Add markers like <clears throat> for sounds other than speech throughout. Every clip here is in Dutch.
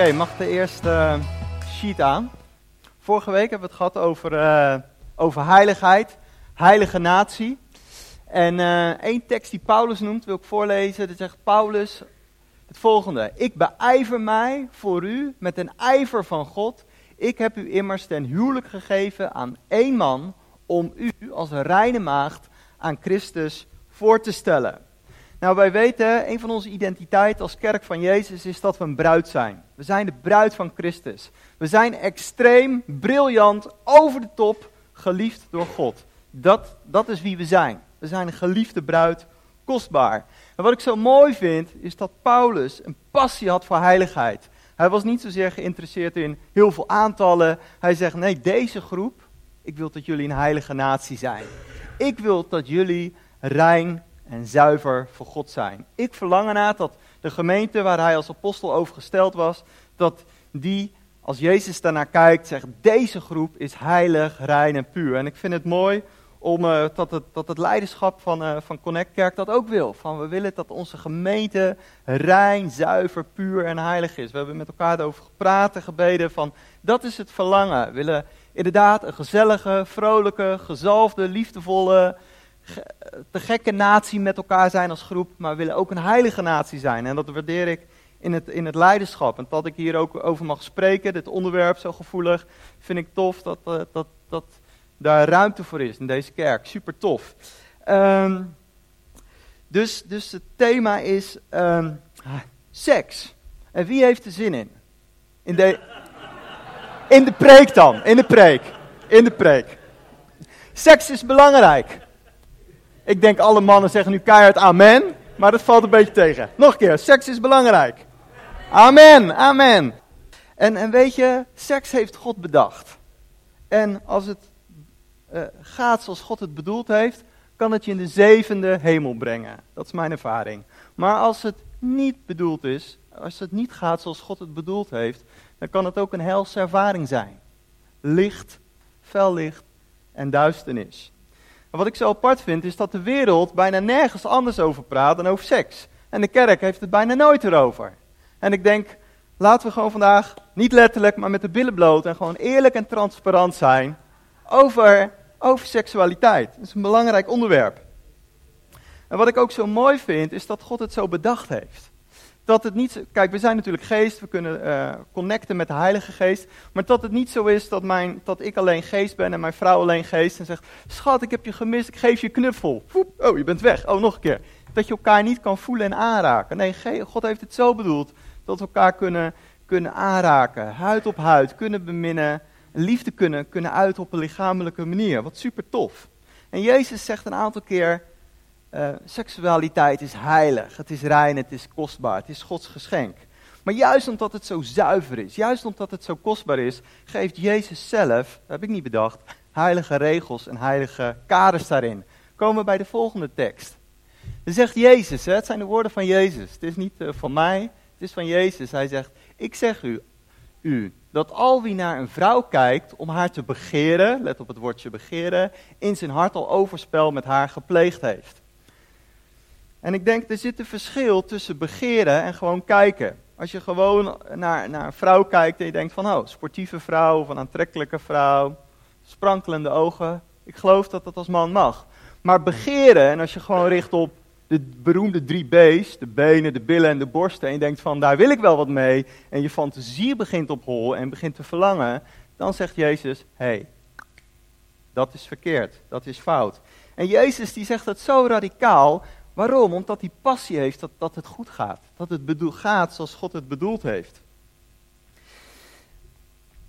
Oké, mag de eerste sheet aan. Vorige week hebben we het gehad over, uh, over heiligheid, heilige natie. En uh, één tekst die Paulus noemt, wil ik voorlezen. Dat zegt Paulus het volgende. Ik beijver mij voor u met een ijver van God. Ik heb u immers ten huwelijk gegeven aan één man om u als een reine maagd aan Christus voor te stellen. Nou, wij weten, een van onze identiteiten als kerk van Jezus is dat we een bruid zijn. We zijn de bruid van Christus. We zijn extreem, briljant, over de top, geliefd door God. Dat, dat is wie we zijn. We zijn een geliefde bruid, kostbaar. En wat ik zo mooi vind, is dat Paulus een passie had voor heiligheid. Hij was niet zozeer geïnteresseerd in heel veel aantallen. Hij zegt, nee, deze groep, ik wil dat jullie een heilige natie zijn. Ik wil dat jullie rein en zuiver voor God zijn. Ik verlang ernaar dat de gemeente waar hij als apostel over gesteld was, dat die, als Jezus daarnaar kijkt, zegt, deze groep is heilig, rein en puur. En ik vind het mooi om, uh, dat, het, dat het leiderschap van, uh, van Connect Kerk dat ook wil. Van we willen dat onze gemeente rein, zuiver, puur en heilig is. We hebben met elkaar erover gepraat en gebeden van dat is het verlangen. We willen inderdaad een gezellige, vrolijke, gezalfde, liefdevolle, te gekke natie met elkaar zijn als groep, maar willen ook een heilige natie zijn. En dat waardeer ik in het, in het leiderschap. En dat ik hier ook over mag spreken, dit onderwerp zo gevoelig, vind ik tof dat, uh, dat, dat daar ruimte voor is in deze kerk. Super tof. Um, dus, dus het thema is um, seks. En wie heeft er zin in? In de, in de preek dan, in de preek. In de preek. Seks is belangrijk. Ik denk alle mannen zeggen nu keihard amen, maar dat valt een beetje tegen. Nog een keer, seks is belangrijk. Amen, amen. En, en weet je, seks heeft God bedacht. En als het uh, gaat zoals God het bedoeld heeft, kan het je in de zevende hemel brengen. Dat is mijn ervaring. Maar als het niet bedoeld is, als het niet gaat zoals God het bedoeld heeft, dan kan het ook een helse ervaring zijn. Licht, fel licht en duisternis. En wat ik zo apart vind, is dat de wereld bijna nergens anders over praat dan over seks. En de kerk heeft het bijna nooit erover. En ik denk, laten we gewoon vandaag, niet letterlijk, maar met de billen bloot en gewoon eerlijk en transparant zijn over, over seksualiteit. Dat is een belangrijk onderwerp. En wat ik ook zo mooi vind, is dat God het zo bedacht heeft dat het niet. Kijk, we zijn natuurlijk geest, we kunnen uh, connecten met de Heilige Geest. Maar dat het niet zo is dat, mijn, dat ik alleen geest ben en mijn vrouw alleen geest. En zegt: Schat, ik heb je gemist, ik geef je knuffel. Oh, je bent weg. Oh, nog een keer. Dat je elkaar niet kan voelen en aanraken. Nee, God heeft het zo bedoeld dat we elkaar kunnen, kunnen aanraken. Huid op huid, kunnen beminnen. Liefde kunnen, kunnen uiten op een lichamelijke manier. Wat super tof. En Jezus zegt een aantal keer uh, seksualiteit is heilig, het is rein, het is kostbaar, het is Gods geschenk. Maar juist omdat het zo zuiver is, juist omdat het zo kostbaar is, geeft Jezus zelf, heb ik niet bedacht, heilige regels en heilige kaders daarin. Komen we bij de volgende tekst. Dan zegt Jezus, hè, het zijn de woorden van Jezus, het is niet uh, van mij, het is van Jezus. Hij zegt, ik zeg u, u, dat al wie naar een vrouw kijkt om haar te begeren, let op het woordje begeren, in zijn hart al overspel met haar gepleegd heeft. En ik denk, er zit een verschil tussen begeren en gewoon kijken. Als je gewoon naar, naar een vrouw kijkt en je denkt van, oh, sportieve vrouw of een aantrekkelijke vrouw, sprankelende ogen. Ik geloof dat dat als man mag. Maar begeren, en als je gewoon richt op de beroemde drie B's, de benen, de billen en de borsten, en je denkt van, daar wil ik wel wat mee, en je fantasie begint op hol en begint te verlangen, dan zegt Jezus, hé, hey, dat is verkeerd, dat is fout. En Jezus die zegt dat zo radicaal, Waarom? Omdat hij passie heeft dat, dat het goed gaat. Dat het bedoel, gaat zoals God het bedoeld heeft.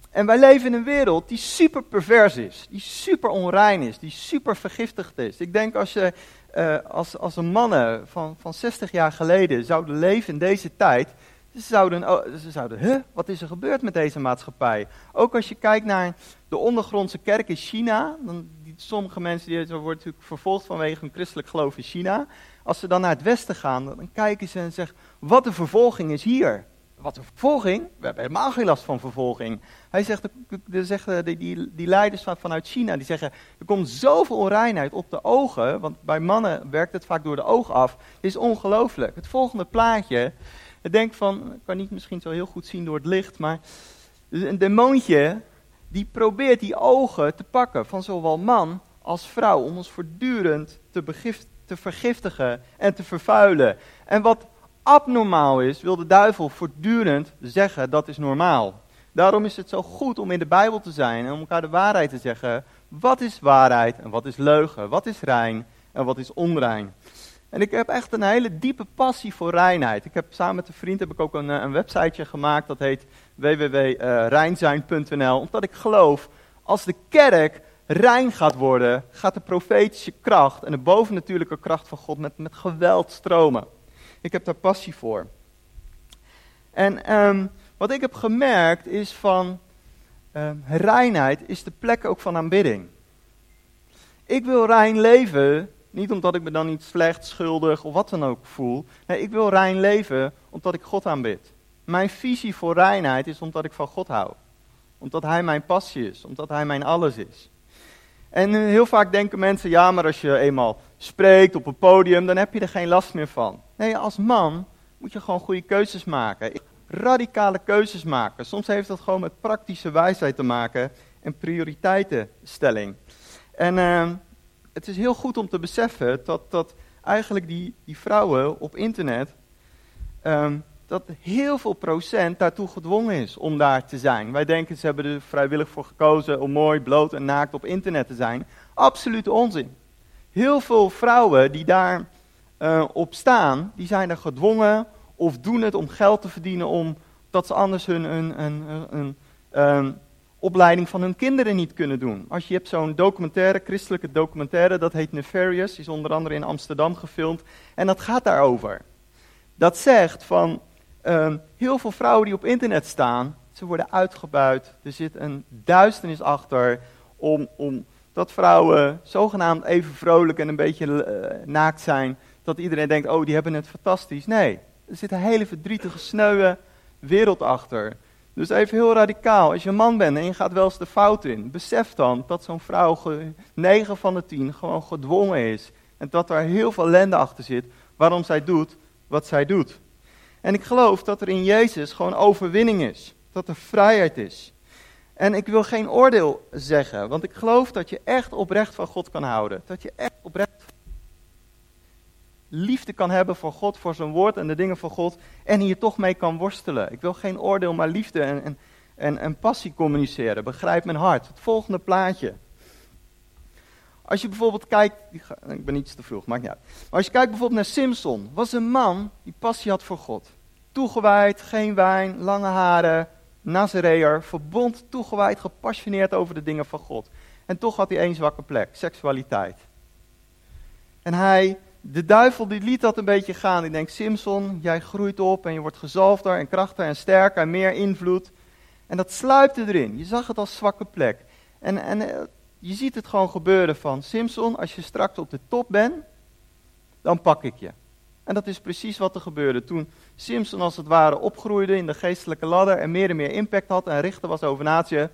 En wij leven in een wereld die super pervers is, die super onrein is, die super vergiftigd is. Ik denk als, je, uh, als, als een mannen van, van 60 jaar geleden zouden leven in deze tijd, ze zouden, oh, ze zouden, huh, wat is er gebeurd met deze maatschappij? Ook als je kijkt naar de ondergrondse kerk in China, dan, die, sommige mensen die worden natuurlijk vervolgd vanwege hun christelijk geloof in China. Als ze dan naar het westen gaan, dan kijken ze en zeggen, wat een vervolging is hier. Wat een vervolging? We hebben helemaal geen last van vervolging. Hij zegt, de, zeggen, die, die, leiders vanuit China, die zeggen, er komt zoveel onreinheid op de ogen, want bij mannen werkt het vaak door de oog af. Het is ongelooflijk. Het volgende plaatje, Ik denk van, ik kan niet misschien zo heel goed zien door het licht, maar een demoontje die probeert die ogen te pakken van zowel man als vrouw, om ons voortdurend te, te vergiftigen en te vervuilen. En wat abnormaal is, wil de duivel voortdurend zeggen dat is normaal. Daarom is het zo goed om in de Bijbel te zijn en om elkaar de waarheid te zeggen. Wat is waarheid en wat is leugen? Wat is rein en wat is onrein? En ik heb echt een hele diepe passie voor reinheid. Ik heb samen met een vriend heb ik ook een, eh, een websiteje gemaakt dat heet www.rijnzijn.nl. Omdat ik geloof, als de kerk rein gaat worden, gaat de profetische kracht en de bovennatuurlijke kracht van God met, met geweld stromen. Ik heb daar passie voor. En um, wat ik heb gemerkt is van uh, reinheid is de plek ook van aanbidding. Ik wil rein leven, niet omdat ik me dan niet slecht, schuldig of wat dan ook voel. Nee, ik wil rein leven omdat ik God aanbid. Mijn visie voor reinheid is omdat ik van God hou. Omdat Hij mijn passie is, omdat Hij mijn alles is. En eh, heel vaak denken mensen, ja, maar als je eenmaal spreekt op een podium, dan heb je er geen last meer van. Nee, als man moet je gewoon goede keuzes maken radicale keuzes maken. Soms heeft dat gewoon met praktische wijsheid te maken en prioriteitenstelling. En uh, het is heel goed om te beseffen dat, dat eigenlijk die, die vrouwen op internet, um, dat heel veel procent daartoe gedwongen is om daar te zijn. Wij denken ze hebben er vrijwillig voor gekozen om mooi, bloot en naakt op internet te zijn. Absoluut onzin. Heel veel vrouwen die daar uh, op staan, die zijn er gedwongen of doen het om geld te verdienen, omdat ze anders hun, een, een opleiding van hun kinderen niet kunnen doen. Als je hebt zo'n documentaire, christelijke documentaire, dat heet Nefarious, is onder andere in Amsterdam gefilmd, en dat gaat daarover. Dat zegt van um, heel veel vrouwen die op internet staan, ze worden uitgebuit, er zit een duisternis achter om, om dat vrouwen zogenaamd even vrolijk en een beetje uh, naakt zijn, dat iedereen denkt, oh die hebben het fantastisch. Nee, er zit een hele verdrietige, sneuwe wereld achter. Dus even heel radicaal. Als je een man bent en je gaat wel eens de fout in, besef dan dat zo'n vrouw 9 van de 10 gewoon gedwongen is. En dat er heel veel ellende achter zit waarom zij doet wat zij doet. En ik geloof dat er in Jezus gewoon overwinning is. Dat er vrijheid is. En ik wil geen oordeel zeggen, want ik geloof dat je echt oprecht van God kan houden. Dat je echt oprecht liefde kan hebben voor God, voor zijn woord en de dingen van God. En hier toch mee kan worstelen. Ik wil geen oordeel, maar liefde en, en, en, en passie communiceren. Begrijp mijn hart. Het volgende plaatje. Als je bijvoorbeeld kijkt, ik ben iets te vroeg, maakt niet uit. Maar als je kijkt bijvoorbeeld naar Simpson, was een man die passie had voor God. Toegewijd, geen wijn, lange haren, Nazareër, verbond, toegewijd, gepassioneerd over de dingen van God. En toch had hij één zwakke plek, seksualiteit. En hij de duivel die liet dat een beetje gaan. Die denkt, Simpson, jij groeit op en je wordt gezalfder en krachtiger en sterker en meer invloed. En dat sluipte erin. Je zag het als zwakke plek. En, en eh, je ziet het gewoon gebeuren van, Simpson, als je straks op de top bent, dan pak ik je. En dat is precies wat er gebeurde. Toen Simpson als het ware opgroeide in de geestelijke ladder en meer en meer impact had en richter was over natie,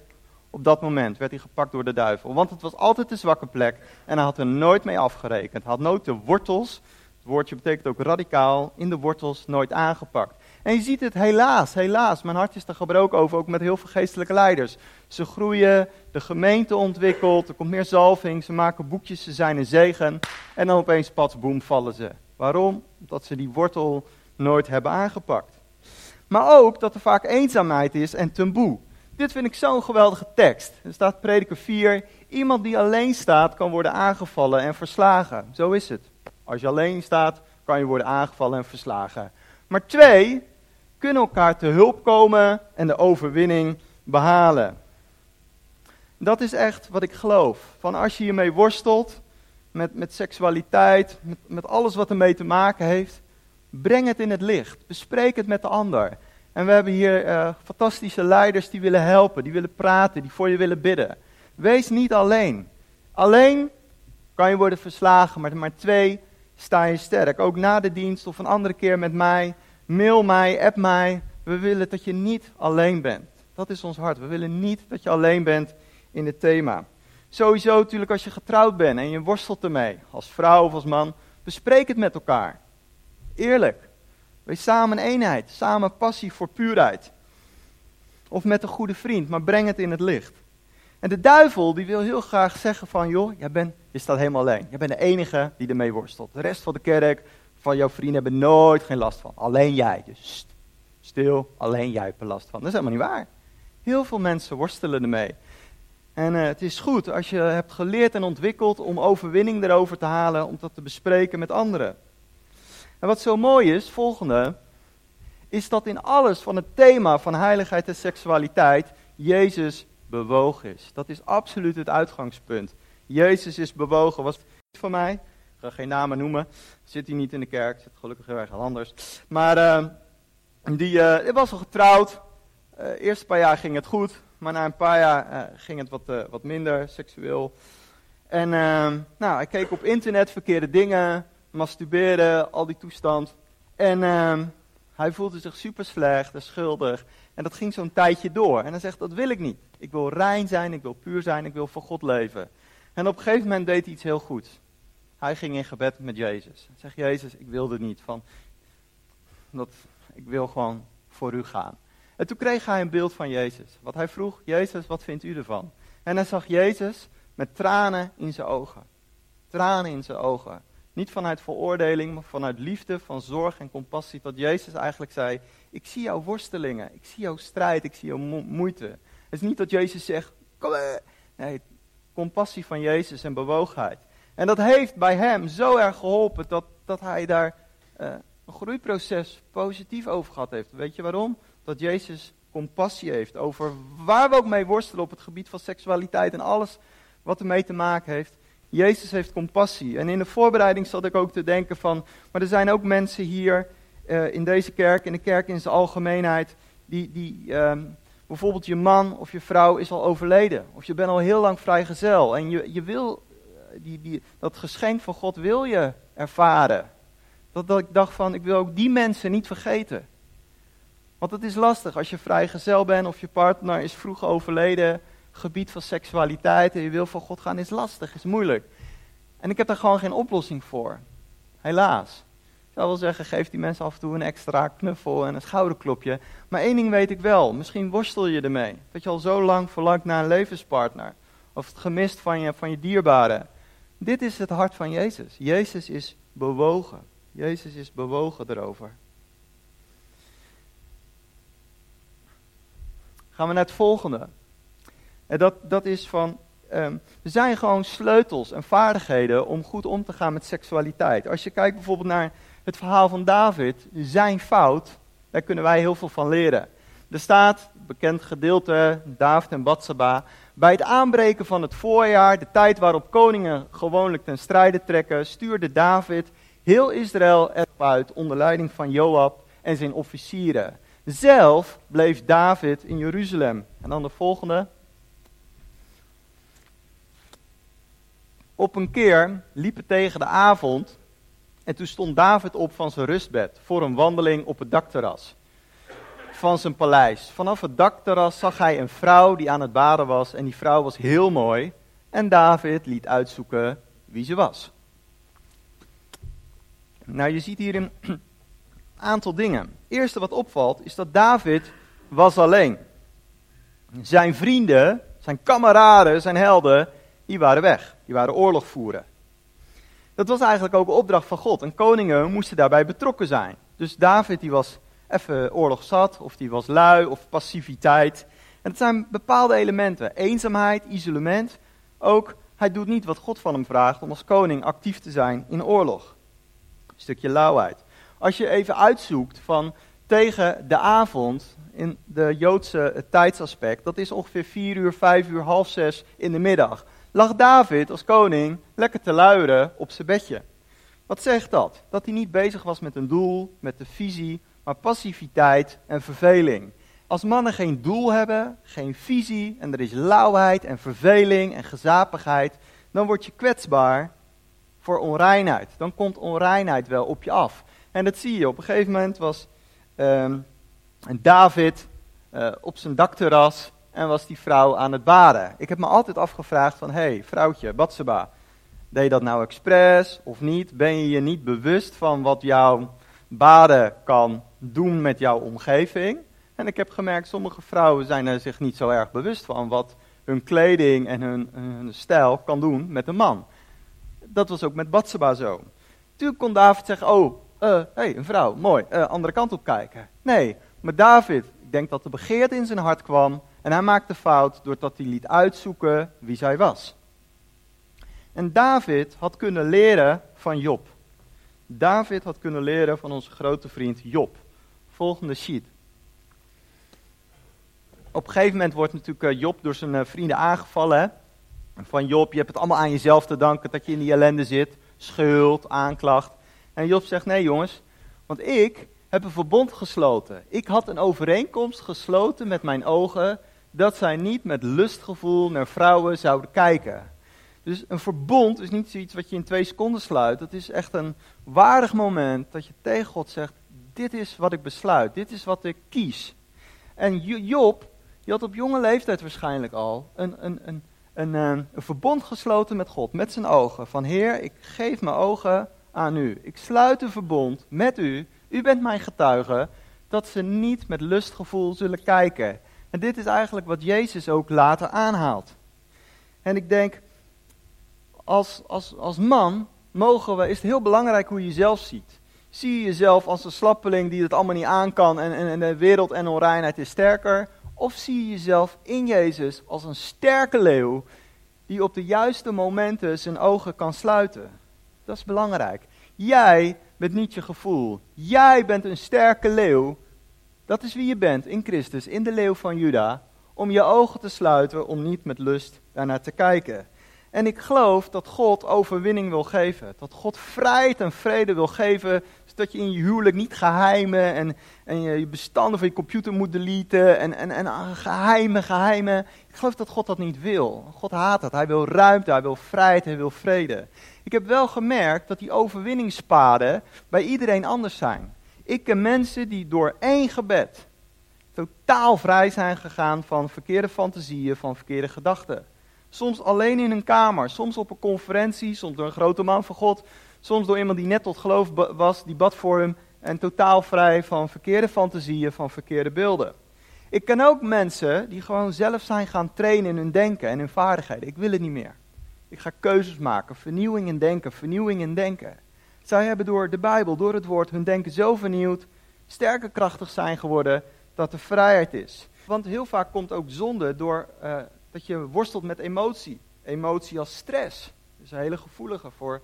op dat moment werd hij gepakt door de duivel. Want het was altijd de zwakke plek en hij had er nooit mee afgerekend. Hij had nooit de wortels, het woordje betekent ook radicaal, in de wortels nooit aangepakt. En je ziet het helaas, helaas, mijn hart is er gebroken over, ook met heel veel geestelijke leiders. Ze groeien, de gemeente ontwikkelt, er komt meer zalving, ze maken boekjes, ze zijn een zegen. En dan opeens, pats, boem, vallen ze. Waarom? Omdat ze die wortel nooit hebben aangepakt. Maar ook dat er vaak eenzaamheid is en taboe. Dit vind ik zo'n geweldige tekst. Er staat prediker 4, iemand die alleen staat kan worden aangevallen en verslagen. Zo is het. Als je alleen staat, kan je worden aangevallen en verslagen. Maar twee, kunnen elkaar te hulp komen en de overwinning behalen. Dat is echt wat ik geloof. Van als je hiermee worstelt, met, met seksualiteit, met, met alles wat ermee te maken heeft, breng het in het licht. Bespreek het met de ander. En we hebben hier uh, fantastische leiders die willen helpen, die willen praten, die voor je willen bidden. Wees niet alleen. Alleen kan je worden verslagen, maar, maar twee, sta je sterk. Ook na de dienst of een andere keer met mij. Mail mij, app mij. We willen dat je niet alleen bent. Dat is ons hart. We willen niet dat je alleen bent in het thema. Sowieso natuurlijk als je getrouwd bent en je worstelt ermee, als vrouw of als man, bespreek het met elkaar. Eerlijk. Wees samen eenheid, samen passie voor puurheid. Of met een goede vriend, maar breng het in het licht. En de duivel die wil heel graag zeggen van, joh, jij bent, je staat helemaal alleen. Je bent de enige die ermee worstelt. De rest van de kerk, van jouw vrienden hebben nooit geen last van. Alleen jij. Dus stil, alleen jij hebt er last van. Dat is helemaal niet waar. Heel veel mensen worstelen ermee. En uh, het is goed als je hebt geleerd en ontwikkeld om overwinning erover te halen, om dat te bespreken met anderen. En wat zo mooi is, volgende, is dat in alles van het thema van heiligheid en seksualiteit Jezus bewogen is. Dat is absoluut het uitgangspunt. Jezus is bewogen. Was niet van mij? Ik ga geen namen noemen. Zit hij niet in de kerk. Zit gelukkig heel erg anders. Maar uh, die, uh, was al getrouwd. Uh, eerste paar jaar ging het goed. Maar na een paar jaar ging het wat, wat minder seksueel. En ehm, nou, hij keek op internet verkeerde dingen. Masturberen, al die toestand. En ehm, hij voelde zich super slecht en schuldig. En dat ging zo'n tijdje door. En hij zegt, dat wil ik niet. Ik wil rein zijn, ik wil puur zijn, ik wil voor God leven. En op een gegeven moment deed hij iets heel goeds. Hij ging in gebed met Jezus. Hij zegt, Jezus, ik wil er niet van. Dat, ik wil gewoon voor u gaan. En toen kreeg hij een beeld van Jezus. Wat hij vroeg, Jezus, wat vindt u ervan? En hij zag Jezus met tranen in zijn ogen. Tranen in zijn ogen. Niet vanuit veroordeling, maar vanuit liefde, van zorg en compassie. Wat Jezus eigenlijk zei, ik zie jouw worstelingen, ik zie jouw strijd, ik zie jouw moeite. Het is niet dat Jezus zegt, kom Nee, compassie van Jezus en bewogenheid. En dat heeft bij hem zo erg geholpen dat, dat hij daar uh, een groeiproces positief over gehad heeft. Weet je waarom? Dat Jezus compassie heeft over waar we ook mee worstelen op het gebied van seksualiteit en alles wat ermee te maken heeft. Jezus heeft compassie. En in de voorbereiding zat ik ook te denken van, maar er zijn ook mensen hier uh, in deze kerk, in de kerk in zijn algemeenheid, die, die um, bijvoorbeeld je man of je vrouw is al overleden. Of je bent al heel lang vrijgezel. En je, je wil, eh, die, die, dat geschenk van God wil je ervaren. Dat, dat ik dacht van, ik wil ook die mensen niet vergeten. Want het is lastig als je vrijgezel bent of je partner is vroeg overleden gebied van seksualiteit en je wil van God gaan, is lastig, is moeilijk. En ik heb daar gewoon geen oplossing voor. Helaas. Ik zou wel zeggen, geef die mensen af en toe een extra knuffel en een schouderklopje. Maar één ding weet ik wel, misschien worstel je ermee. Dat je al zo lang verlangt naar een levenspartner. Of het gemist van je, van je dierbare. Dit is het hart van Jezus. Jezus is bewogen. Jezus is bewogen erover. Gaan we naar het volgende. En dat, dat is van, um, er zijn gewoon sleutels en vaardigheden om goed om te gaan met seksualiteit. Als je kijkt bijvoorbeeld naar het verhaal van David, zijn fout, daar kunnen wij heel veel van leren. Er staat, bekend gedeelte, David en Batsaba, bij het aanbreken van het voorjaar, de tijd waarop koningen gewoonlijk ten strijde trekken, stuurde David heel Israël erop uit onder leiding van Joab en zijn officieren. Zelf bleef David in Jeruzalem. En dan de volgende. Op een keer liep het tegen de avond en toen stond David op van zijn rustbed voor een wandeling op het dakterras van zijn paleis. Vanaf het dakterras zag hij een vrouw die aan het baden was en die vrouw was heel mooi en David liet uitzoeken wie ze was. Nou, je ziet hier een <clears throat> aantal dingen. Het eerste wat opvalt is dat David was alleen. Zijn vrienden, zijn kameraden, zijn helden, die waren weg. Die waren oorlog voeren. Dat was eigenlijk ook een opdracht van God. En koningen moesten daarbij betrokken zijn. Dus David die was even oorlog zat, of die was lui, of passiviteit. En het zijn bepaalde elementen. Eenzaamheid, isolement. Ook, hij doet niet wat God van hem vraagt om als koning actief te zijn in oorlog. Een stukje lauwheid. Als je even uitzoekt van tegen de avond, in de Joodse tijdsaspect, dat is ongeveer 4 uur, 5 uur, half 6 in de middag lag David als koning lekker te luieren op zijn bedje. Wat zegt dat? Dat hij niet bezig was met een doel, met de visie, maar passiviteit en verveling. Als mannen geen doel hebben, geen visie en er is lauwheid en verveling en gezapigheid, dan word je kwetsbaar voor onreinheid. Dan komt onreinheid wel op je af. En dat zie je. Op een gegeven moment was um, David uh, op zijn dakterras en was die vrouw aan het baden. Ik heb me altijd afgevraagd van, hé, hey, vrouwtje, Batseba, deed je dat nou expres of niet? Ben je je niet bewust van wat jouw baden kan doen met jouw omgeving. En ik heb gemerkt, sommige vrouwen zijn er zich niet zo erg bewust van wat hun kleding en hun, stijl kan doen met een man. Dat was ook met Batseba zo. Toen kon David zeggen, oh, uh, hey, een vrouw, mooi, uh, andere kant op kijken. Nee, maar David, ik denk dat de begeerte in zijn hart kwam en hij maakte fout doordat hij liet uitzoeken wie zij was. En David had kunnen leren van Job. David had kunnen leren van onze grote vriend Job. Volgende sheet. Op een gegeven moment wordt natuurlijk eh, Job door zijn vrienden aangevallen. Van Job, je hebt het allemaal aan jezelf te danken dat je in die ellende zit. Schuld, aanklacht. En Job zegt, nee jongens, want ik heb een verbond gesloten. Ik had een overeenkomst gesloten met mijn ogen dat zij niet met lustgevoel naar vrouwen zouden kijken. Dus een verbond is niet zoiets wat je in twee seconden sluit. Het is echt een waardig moment dat je tegen God zegt, dit is wat ik besluit, dit is wat ik kies. En Job, die had op jonge leeftijd waarschijnlijk al een, een, een een, eh, een, verbond gesloten met God, met zijn ogen. Van Heer, ik geef mijn ogen aan u. Ik sluit een verbond met u. U bent mijn getuige dat ze niet met lustgevoel zullen kijken. En dit is eigenlijk wat Jezus ook later aanhaalt. En ik denk, als, als, als man mogen we, is het heel belangrijk hoe je jezelf ziet. Zie je jezelf als een slappeling die het allemaal niet aan kan en, en, en de wereld en onreinheid is sterker? Of zie je jezelf in Jezus als een sterke leeuw die op de juiste momenten zijn ogen kan sluiten? Dat is belangrijk. Jij bent niet je gevoel. Jij bent een sterke leeuw. Dat is wie je bent in Christus, in de leeuw van Juda. Om je ogen te sluiten, om niet met lust daarnaar te kijken. En ik geloof dat God overwinning wil geven. Dat God vrijheid en vrede wil geven. Zodat je in je huwelijk niet geheimen en, en je bestanden van je computer moet deleten. En, en, en geheimen, geheimen. Ik geloof dat God dat niet wil. God haat dat. Hij wil ruimte, hij wil vrijheid, hij wil vrede. Ik heb wel gemerkt dat die overwinningspaden bij iedereen anders zijn. Ik ken mensen die door één gebed totaal vrij zijn gegaan van verkeerde fantasieën, van verkeerde gedachten. Soms alleen in een kamer, soms op een conferentie, soms door een grote man van God, soms door iemand die net tot geloof was, die bad voor hem en totaal vrij van verkeerde fantasieën, van verkeerde beelden. Ik ken ook mensen die gewoon zelf zijn gaan trainen in hun denken en hun vaardigheden. Ik wil het niet meer. Ik ga keuzes maken, vernieuwing in denken, vernieuwing in denken. Zij hebben door de Bijbel, door het woord, hun denken zo vernieuwd, sterker krachtig zijn geworden, dat er vrijheid is. Want heel vaak komt ook zonde door uh, dat je worstelt met emotie. Emotie als stress. Dus een hele gevoelige voor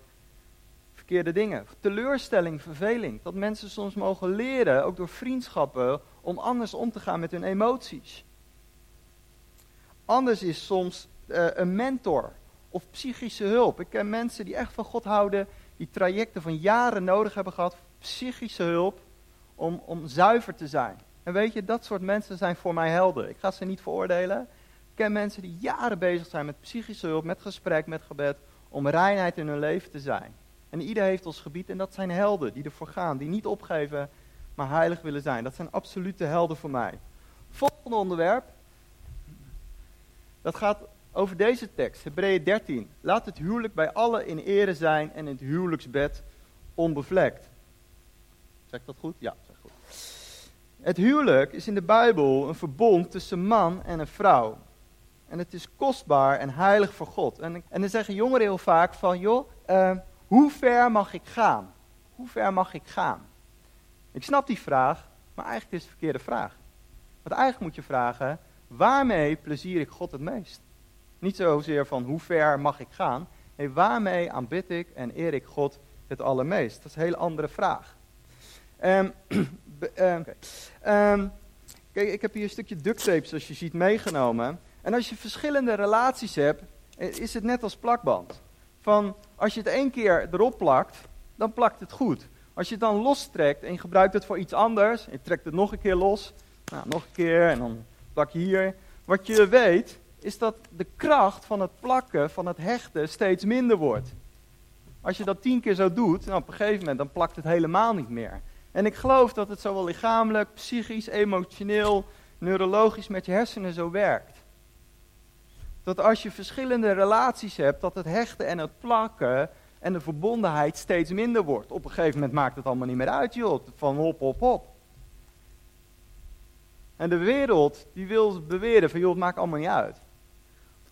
verkeerde dingen. Teleurstelling, verveling. Dat mensen soms mogen leren, ook door vriendschappen, om anders om te gaan met hun emoties. Anders is soms uh, een mentor of psychische hulp. Ik ken mensen die echt van God houden, die trajecten van jaren nodig hebben gehad, psychische hulp, om, om zuiver te zijn. En weet je, dat soort mensen zijn voor mij helden. Ik ga ze niet veroordelen. Ik ken mensen die jaren bezig zijn met psychische hulp, met gesprek, met gebed, om reinheid in hun leven te zijn. En ieder heeft ons gebied en dat zijn helden die ervoor gaan, die niet opgeven, maar heilig willen zijn. Dat zijn absolute helden voor mij. Volgende onderwerp, dat gaat over deze tekst, Hebreeën 13. Laat het huwelijk bij allen in ere zijn en het huwelijksbed onbevlekt. Zeg ik dat goed? Ja, zeg goed. Het huwelijk is in de Bijbel een verbond tussen man en een vrouw. En het is kostbaar en heilig voor God. En, en dan zeggen jongeren heel vaak van, joh, uh, hoe ver mag ik gaan? Hoe ver mag ik gaan? Ik snap die vraag, maar eigenlijk is het een verkeerde vraag. Want eigenlijk moet je vragen, waarmee plezier ik God het meest? Niet zozeer van hoe ver mag ik gaan, nee, waarmee aanbid ik en eer ik God het allermeest? Dat is een hele andere vraag. <clears throat> Um, kijk, ik heb hier een stukje duct tape, zoals je ziet, meegenomen. En als je verschillende relaties hebt, is het net als plakband. Van als je het één keer erop plakt, dan plakt het goed. Als je het dan lostrekt en je gebruikt het voor iets anders, en je trekt het nog een keer los, nou, nog een keer en dan plak je hier. Wat je weet, is dat de kracht van het plakken, van het hechten, steeds minder wordt. Als je dat tien keer zo doet, nou, op een gegeven moment dan plakt het helemaal niet meer. En ik geloof dat het zowel lichamelijk, psychisch, emotioneel, neurologisch met je hersenen zo werkt dat als je verschillende relaties hebt, dat het hechten en het plakken en de verbondenheid steeds minder wordt. Op een gegeven moment maakt het allemaal niet meer uit, joh. Van hop, hop, hop. En de wereld, die wil beweren van, joh, het maakt allemaal niet uit.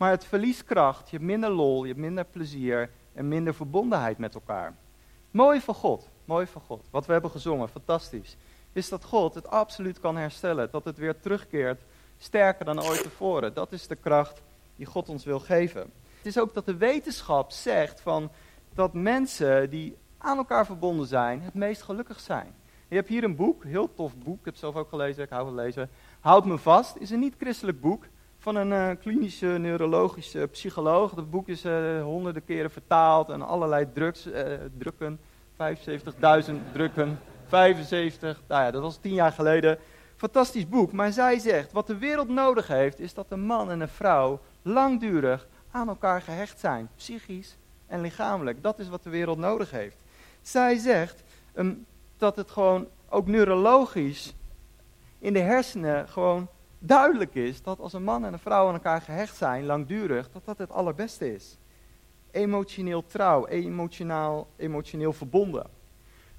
Maar het verliest kracht, je hebt minder lol, je hebt minder plezier en minder verbondenheid met elkaar. Mooi van God, mooi van God. Wat we hebben gezongen, fantastisch. Is dat God het absoluut kan herstellen, dat het weer terugkeert, sterker dan ooit tevoren. Dat is de kracht die God ons wil geven. Het is ook dat de wetenschap zegt van dat mensen die aan elkaar verbonden zijn, het meest gelukkig zijn. Je hebt hier een boek, heel tof boek, ik heb zelf ook gelezen, ik hou van lezen. Houd me vast, is een niet-christelijk boek van een uh, klinische neurologische psycholoog. Dat boek is uh, honderden keren vertaald en allerlei drugs, uh, drukken, 75.000 drukken, 75, nou ja, dat was tien jaar geleden. Fantastisch boek, maar zij zegt, wat de wereld nodig heeft, is dat een man en een vrouw langdurig aan elkaar gehecht zijn, psychisch en lichamelijk. Dat is wat de wereld nodig heeft. Zij zegt um, dat het gewoon ook neurologisch in de hersenen gewoon duidelijk is dat als een man en een vrouw aan elkaar gehecht zijn, langdurig, dat dat het allerbeste is. Emotioneel trouw, emotioneel, emotioneel verbonden.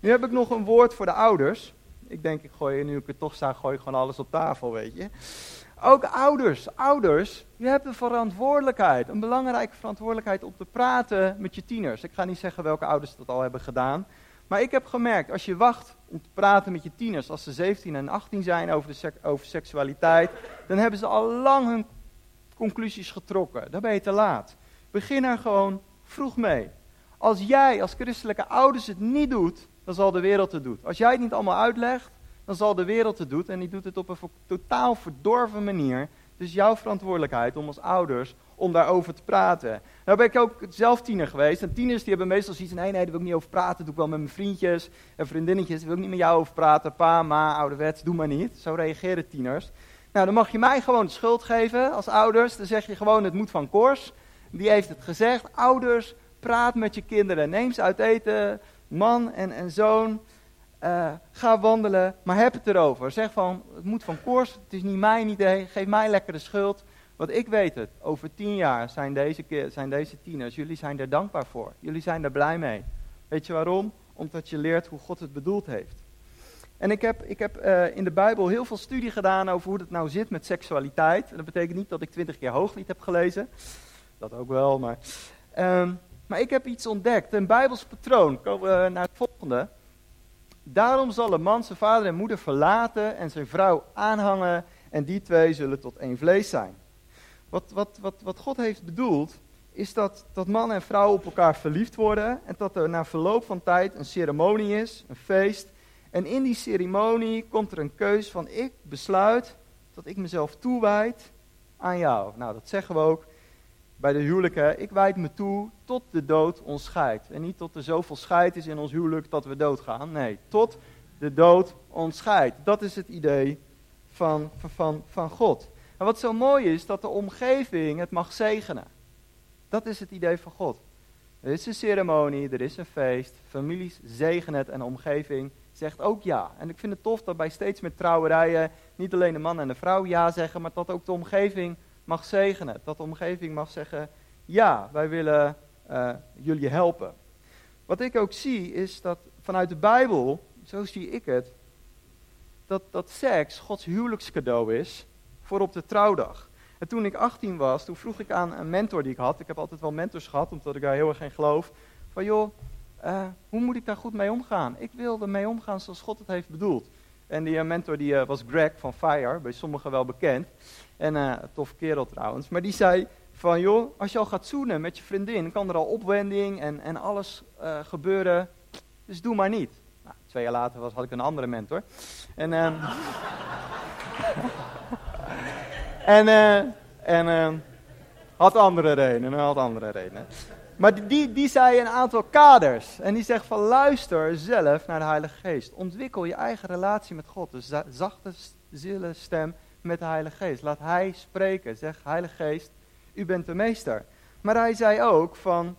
Nu heb ik nog een woord voor de ouders. Ik denk, ik gooi, nu ik het toch sta, gooi ik gewoon alles op tafel, weet je. Ook ouders, ouders, je hebt een verantwoordelijkheid, een belangrijke verantwoordelijkheid om te praten met je tieners. Ik ga niet zeggen welke ouders dat al hebben gedaan, maar ik heb gemerkt, als je wacht om te praten met je tieners als ze 17 en 18 zijn over, de over seksualiteit, dan hebben ze al lang hun conclusies getrokken. Dan ben je te laat. Begin er gewoon vroeg mee. Als jij als christelijke ouders het niet doet, dan zal de wereld het doen. Als jij het niet allemaal uitlegt, dan zal de wereld het doen. En die doet het op een totaal verdorven manier. Dus jouw verantwoordelijkheid om als ouders om daarover te praten. Nou ben ik ook zelf tiener geweest. En tieners die hebben meestal zoiets van, nee, daar wil ik niet over praten. Dat doe ik wel met mijn vriendjes en vriendinnetjes. Daar wil ik niet met jou over praten. Pa, ma, ouderwets, doe maar niet. Zo reageren tieners. Nou, dan mag je mij gewoon de schuld geven als ouders. Dan zeg je gewoon, het moet van Kors. Die heeft het gezegd. Ouders, praat met je kinderen. Neem ze uit eten, man en, en zoon. Uh, ga wandelen, maar heb het erover. Zeg van, het moet van Kors, het is niet mijn idee, geef mij lekker de schuld. Want ik weet het, over tien jaar zijn deze, zijn deze tieners, jullie zijn er dankbaar voor. Jullie zijn er blij mee. Weet je waarom? Omdat je leert hoe God het bedoeld heeft. En ik heb, ik heb uh, in de Bijbel heel veel studie gedaan over hoe het nou zit met seksualiteit. Dat betekent niet dat ik twintig keer Hooglied heb gelezen. Dat ook wel, maar... Um, maar ik heb iets ontdekt, een Bijbels patroon. Komen we naar het volgende. Daarom zal een man zijn vader en moeder verlaten en zijn vrouw aanhangen. En die twee zullen tot één vlees zijn. Wat, wat, wat, wat God heeft bedoeld, is dat, dat man en vrouw op elkaar verliefd worden. En dat er na verloop van tijd een ceremonie is, een feest. En in die ceremonie komt er een keus van ik besluit dat ik mezelf toewijd aan jou. Nou, dat zeggen we ook bij de huwelijken. Ik wijd me toe tot de dood ons scheidt. En niet tot er zoveel scheid is in ons huwelijk dat we doodgaan. Nee, tot de dood ons scheidt. Dat is het idee van, van, van God. En wat zo mooi is, dat de omgeving het mag zegenen. Dat is het idee van God. Er is een ceremonie, er is een feest, families zegenen het en de omgeving zegt ook ja. En ik vind het tof dat bij steeds meer trouwerijen niet alleen de man en de vrouw ja zeggen, maar dat ook de omgeving mag zegenen. Dat de omgeving mag zeggen, ja, wij willen uh, jullie helpen. Wat ik ook zie is dat vanuit de Bijbel, zo zie ik het, dat, dat seks Gods huwelijkscadeau is voor op de trouwdag. En toen ik 18 was, toen vroeg ik aan een mentor die ik had, ik heb altijd wel mentors gehad, omdat ik daar heel erg in geloof, van joh, uh, hoe moet ik daar goed mee omgaan? Ik wil er mee omgaan zoals God het heeft bedoeld. En die uh, mentor die, uh, was Greg van Fire, bij sommigen wel bekend. En tof kerel trouwens. Maar die zei van joh, als je al gaat zoenen met je vriendin, kan er al opwending en, en alles gebeuren. Dus doe maar niet. Nou, twee jaar later was, had ik een andere mentor. En... Ehm, <laughs> En, uh, en uh, had andere redenen, had andere redenen. Maar die, die zei een aantal kaders. En die zegt van luister zelf naar de Heilige Geest. Ontwikkel je eigen relatie met God. Dus zachte, zille stem met de Heilige Geest. Laat Hij spreken. Zeg, Heilige Geest, u bent de meester. Maar hij zei ook van,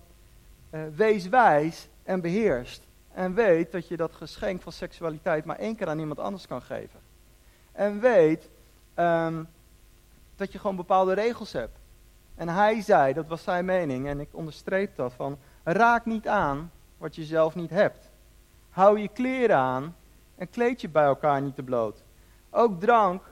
uh, wees wijs en beheerst. En weet dat je dat geschenk van seksualiteit maar één keer aan iemand anders kan geven. En weet um, dat je gewoon bepaalde regels hebt. En hij zei, dat was zijn mening, en ik onderstreep dat, van Raak niet aan wat je zelf niet hebt. Hou je kleren aan en kleed je bij elkaar niet te bloot. Ook drank,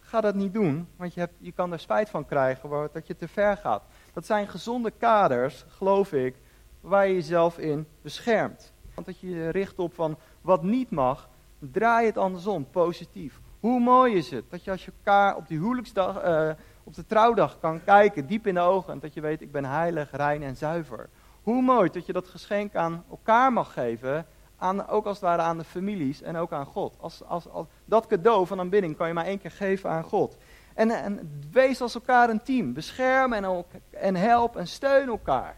ga dat niet doen, want je, hebt, je kan er spijt van krijgen dat je te ver gaat. Dat zijn gezonde kaders, geloof ik, waar je jezelf in beschermt. Want dat je je richt op van wat niet mag, draai het andersom, positief. Hoe mooi is het dat je als je elkaar op die huwelijksdag, uh, op de trouwdag kan kijken, diep in de ogen, en dat je weet, ik ben heilig, rein en zuiver. Hoe mooi dat je dat geschenk aan elkaar mag geven, aan, ook als het ware aan de families en ook aan God. Als, als, als, dat cadeau van aanbidding kan je maar één keer geven aan God. En, en wees als elkaar een team. Bescherm en, en help en steun elkaar.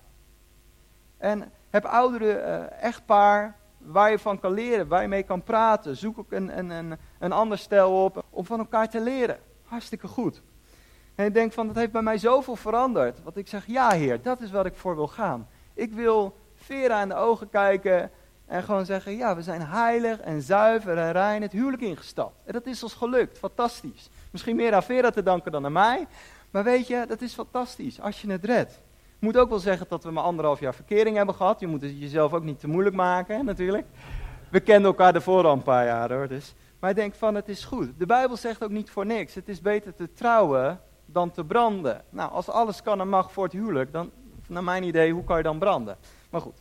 En heb ouderen, uh, echtpaar, waar je van kan leren, waar je mee kan praten. Zoek ook een, een, een, een ander stel op om van elkaar te leren. Hartstikke goed. En ik denk van, dat heeft bij mij zoveel veranderd. Want ik zeg, ja heer, dat is wat ik voor wil gaan. Ik wil Vera in de ogen kijken en gewoon zeggen, ja, we zijn heilig en zuiver en rein het huwelijk ingestapt. En dat is ons gelukt, fantastisch. Misschien meer aan Vera te danken dan aan mij. Maar weet je, dat is fantastisch als je het redt. Moet ook wel zeggen dat we maar anderhalf jaar verkering hebben gehad. Je moet het jezelf ook niet te moeilijk maken, natuurlijk. We kenden elkaar ervoor al een paar jaar hoor. Dus. Maar ik denk van, het is goed. De Bijbel zegt ook niet voor niks. Het is beter te trouwen dan te branden. Nou, als alles kan en mag voor het huwelijk, dan, naar mijn idee, hoe kan je dan branden? Maar goed.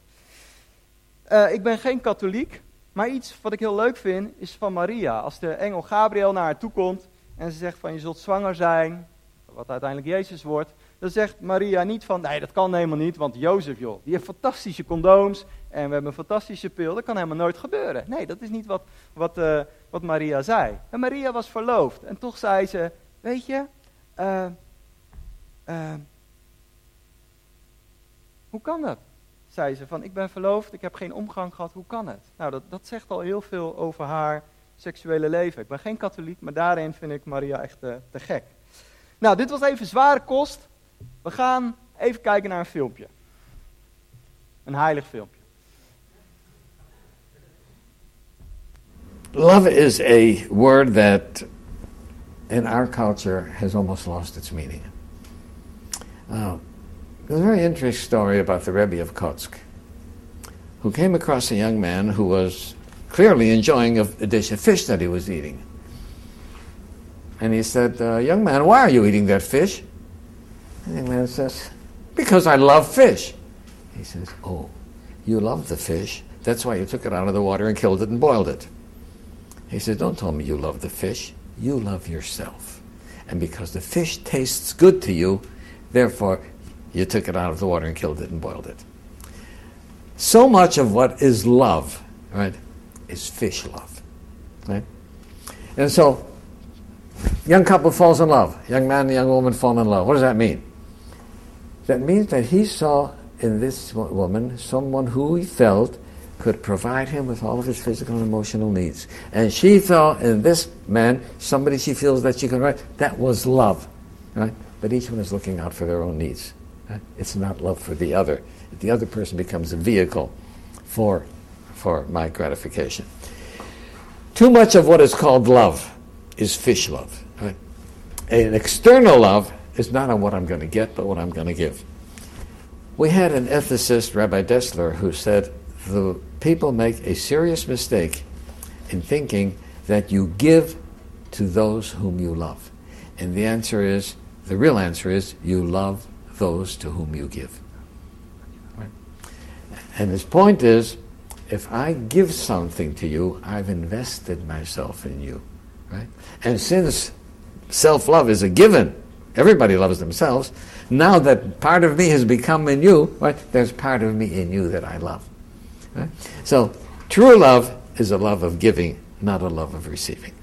Uh, ik ben geen katholiek, maar iets wat ik heel leuk vind, is van Maria. Als de engel Gabriel naar haar toe komt en ze zegt van, je zult zwanger zijn, wat uiteindelijk Jezus wordt, dan zegt Maria niet van, nee, dat kan helemaal niet, want Jozef, joh, die heeft fantastische condooms en we hebben een fantastische pil, dat kan helemaal nooit gebeuren. Nee, dat is niet wat, wat, uh, wat Maria zei. En Maria was verloofd en toch zei ze, weet je, uh, uh, hoe kan dat? Zei ze van, ik ben verloofd, ik heb geen omgang gehad, hoe kan het? Nou, dat, dat zegt al heel veel over haar seksuele leven. Ik ben geen katholiek, maar daarin vind ik Maria echt te gek. Nou, dit was even zware kost. We gaan even kijken naar een filmpje. Een heilig filmpje. Love is a word that in our culture has almost lost its meaning. Uh, there's a very interesting story about the Rebbe of Kotsk, who came across a young man who was clearly enjoying a, a dish of fish that he was eating. And he said, uh, Young man, why are you eating that fish? And the man says, Because I love fish. He says, Oh, you love the fish. That's why you took it out of the water and killed it and boiled it. He says, Don't tell me you love the fish. You love yourself. And because the fish tastes good to you, therefore you took it out of the water and killed it and boiled it. So much of what is love, right, is fish love. Right? And so Young couple falls in love. Young man and young woman fall in love. What does that mean? That means that he saw in this woman someone who he felt could provide him with all of his physical and emotional needs. And she saw in this man somebody she feels that she can write. That was love. Right? But each one is looking out for their own needs. Right? It's not love for the other. The other person becomes a vehicle for, for my gratification. Too much of what is called love is fish love. Right? An external love is not on what I'm going to get, but what I'm going to give. We had an ethicist, Rabbi Dessler, who said the people make a serious mistake in thinking that you give to those whom you love. And the answer is, the real answer is, you love those to whom you give. Right? And his point is, if I give something to you, I've invested myself in you. Right? And since self love is a given, everybody loves themselves. Now that part of me has become in you, right, there's part of me in you that I love. Right? So, true love is a love of giving, not a love of receiving.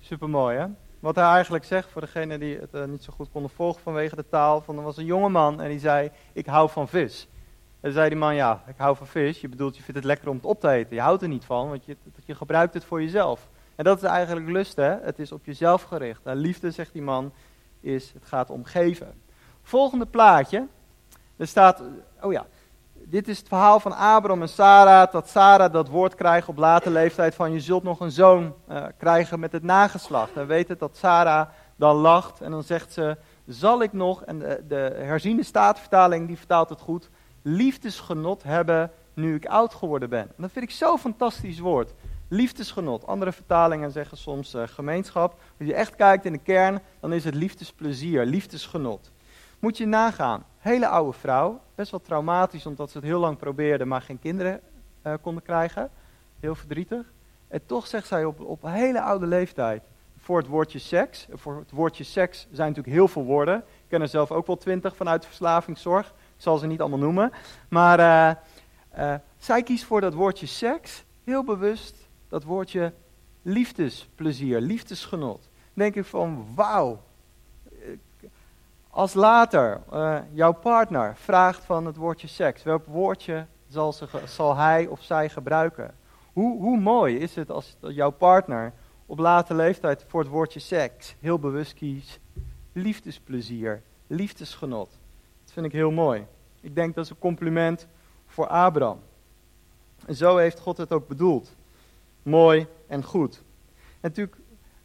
Supermooi, hè? Wat hij eigenlijk zegt, voor degenen die het uh, niet zo goed konden volgen vanwege de taal, van er was een jonge man en die zei, ik hou van vis. En zei die man, ja, ik hou van vis. Je bedoelt, je vindt het lekker om het op te eten. Je houdt er niet van, want je, je gebruikt het voor jezelf. En dat is eigenlijk lust, hè. Het is op jezelf gericht. En liefde, zegt die man, is, het gaat om geven. Volgende plaatje. Er staat, oh ja, dit is het verhaal van Abraham en Sarah. Dat Sarah dat woord krijgt op late leeftijd van, je zult nog een zoon uh, krijgen met het nageslacht. En weet het dat Sarah dan lacht en dan zegt ze, zal ik nog, en de, de herziende staatvertaling die vertaalt het goed, liefdesgenot hebben nu ik oud geworden ben. En dat vind ik zo'n fantastisch woord. Liefdesgenot. Andere vertalingen zeggen soms uh, gemeenschap. Als je echt kijkt in de kern, dan is het liefdesplezier, liefdesgenot. Moet je nagaan. Hele oude vrouw, best wel traumatisch omdat ze het heel lang probeerde, maar geen kinderen uh, konden krijgen. Heel verdrietig. En toch zegt zij op, op hele oude leeftijd, voor het woordje seks. Voor het woordje seks zijn natuurlijk heel veel woorden. Ik ken er zelf ook wel twintig vanuit verslavingszorg. Ik zal ze niet allemaal noemen. Maar uh, zij kiest voor dat woordje seks, heel bewust dat woordje liefdesplezier, liefdesgenot. Denk ik van, wauw. Als later uh, jouw partner vraagt van het woordje seks, welk woordje zal, ze, zal hij of zij gebruiken? Hoe, hoe mooi is het als jouw partner op late leeftijd voor het woordje seks heel bewust kiest. Liefdesplezier, liefdesgenot. Dat vind ik heel mooi. Ik denk dat is een compliment voor Abraham. En zo heeft God het ook bedoeld. Mooi en goed. En natuurlijk,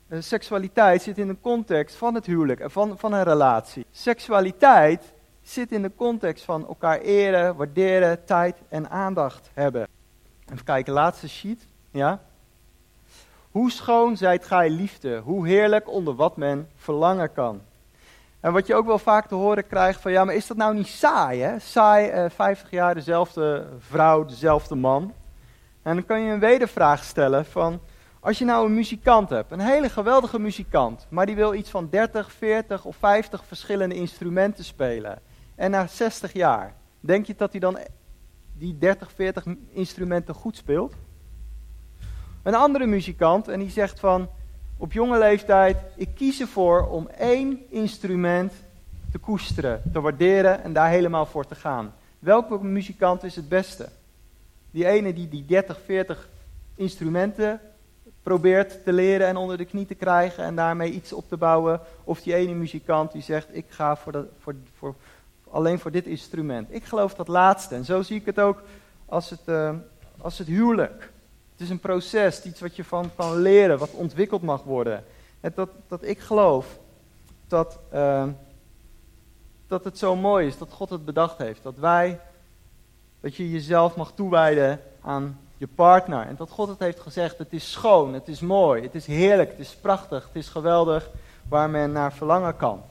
eh, seksualiteit zit in de context van het huwelijk en van, van een relatie. Seksualiteit zit in de context van elkaar eren, waarderen, tijd en aandacht hebben. Even kijken, laatste sheet. Ja? Hoe schoon zijt gij liefde, hoe heerlijk onder wat men verlangen kan. En wat je ook wel vaak te horen krijgt van, ja, maar is dat nou niet saai, hè? Saai, eh, 50 jaar dezelfde vrouw, dezelfde man. En dan kan je een wedervraag stellen van, als je nou een muzikant hebt, een hele geweldige muzikant, maar die wil iets van 30, 40 of 50 verschillende instrumenten spelen. En na 60 jaar, denk je dat hij dan die 30, 40 instrumenten goed speelt? Een andere muzikant en die zegt van op jonge leeftijd, ik kies ervoor om één instrument te koesteren, te waarderen en daar helemaal voor te gaan. Welke muzikant is het beste? Die ene die die 30, 40 instrumenten probeert te leren en onder de knie te krijgen en daarmee iets op te bouwen. Of die ene muzikant die zegt, ik ga voor, de, voor, voor alleen voor dit instrument. Ik geloof dat laatste. En zo zie ik het ook als het, uh, als het huwelijk. Het is een proces, iets wat je van kan leren, wat ontwikkeld mag worden. En dat, dat ik geloof dat, uh, dat het zo mooi is, dat God het bedacht heeft. Dat wij, dat je jezelf mag toewijden aan je partner. En dat God het heeft gezegd, het is schoon, het is mooi, het is heerlijk, het is prachtig, het is geweldig, waar men naar verlangen kan.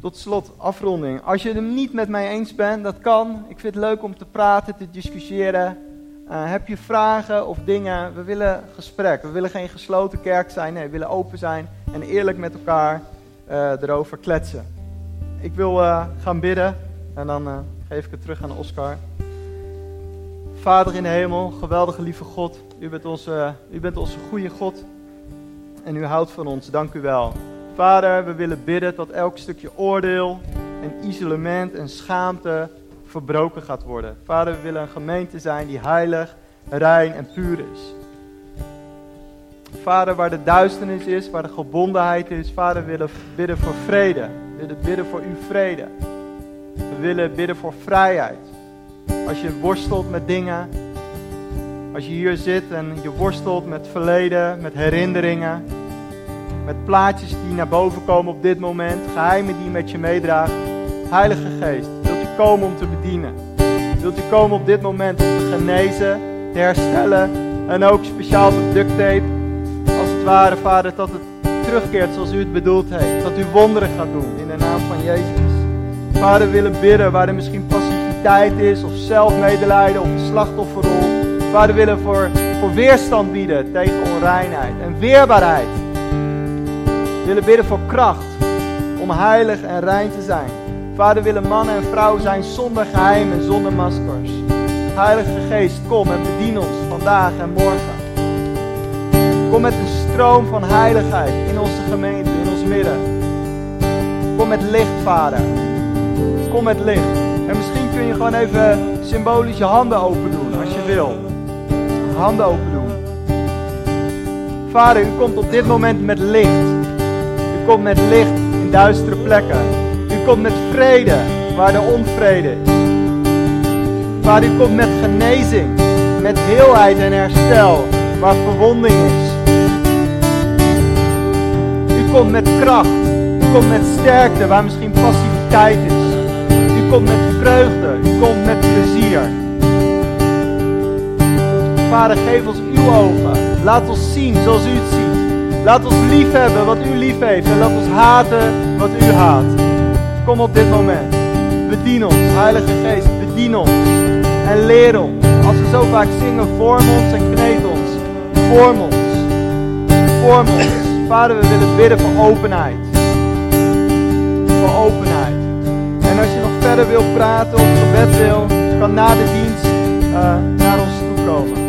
Tot slot, afronding. Als je het niet met mij eens bent, dat kan. Ik vind het leuk om te praten, te discussiëren. Uh, heb je vragen of dingen? We willen gesprek. We willen geen gesloten kerk zijn. Nee, we willen open zijn en eerlijk met elkaar uh, erover kletsen. Ik wil uh, gaan bidden en dan geef ik het terug aan Oscar. Vader in de hemel, geweldige lieve God. U bent onze, u bent onze goede God. En u houdt van ons. Dank u wel. Vader, we willen bidden dat elk stukje oordeel en isolement en schaamte verbroken gaat worden. Vader, we willen een gemeente zijn die heilig, rein en puur is. Vader, waar de duisternis is, waar de gebondenheid is, Vader, we willen bidden voor vrede. We willen bidden voor uw vrede. We willen bidden voor vrijheid. Als je worstelt met dingen, als je hier zit en je worstelt met verleden, met herinneringen, met plaatjes die naar boven komen op dit moment, geheimen die met je meedraagt. Heilige Geest, wilt u komen om te bedienen? Wilt u komen op dit moment om te genezen, te herstellen en ook speciaal met duct tape, als het ware, Vader, dat het terugkeert zoals u het bedoeld heeft. Dat u wonderen gaat doen in de naam van Jezus. Vader, willen bidden waar er misschien passiviteit is of zelfmedelijden of een slachtofferrol. Vader, willen voor, voor weerstand bieden tegen onreinheid en weerbaarheid. We willen bidden voor kracht om heilig en rein te zijn. Vader, willen mannen en vrouwen zijn zonder geheim en zonder maskers. Heilige Geest, kom en bedien ons vandaag en morgen. Kom met een stroom van heiligheid in onze gemeente, in ons midden. Kom met licht, Vader. Kom met licht. En misschien kun je gewoon even symbolisch je handen open doen, als je wil. Handen open doen. Vader, u komt op dit moment met licht. U komt met licht in duistere plekken. U komt met vrede waar de onvrede is. Vader, u komt met genezing, met heelheid en herstel waar verwonding is. U komt met kracht. U komt met sterkte waar misschien passiviteit is. Komt met vreugde. Komt met plezier. Vader, geef ons uw ogen. Laat ons zien zoals u het ziet. Laat ons lief hebben wat u lief heeft. En laat ons haten wat u haat. Kom op dit moment. Bedien ons, Heilige Geest. Bedien ons. En leer ons. Als we zo vaak zingen, vorm ons en kneed ons. Vorm ons. Vorm ons. Vader, we willen bidden voor openheid. Voor openheid. Als je nog verder wil praten of gebed wil, kan na de dienst uh, naar ons toe komen.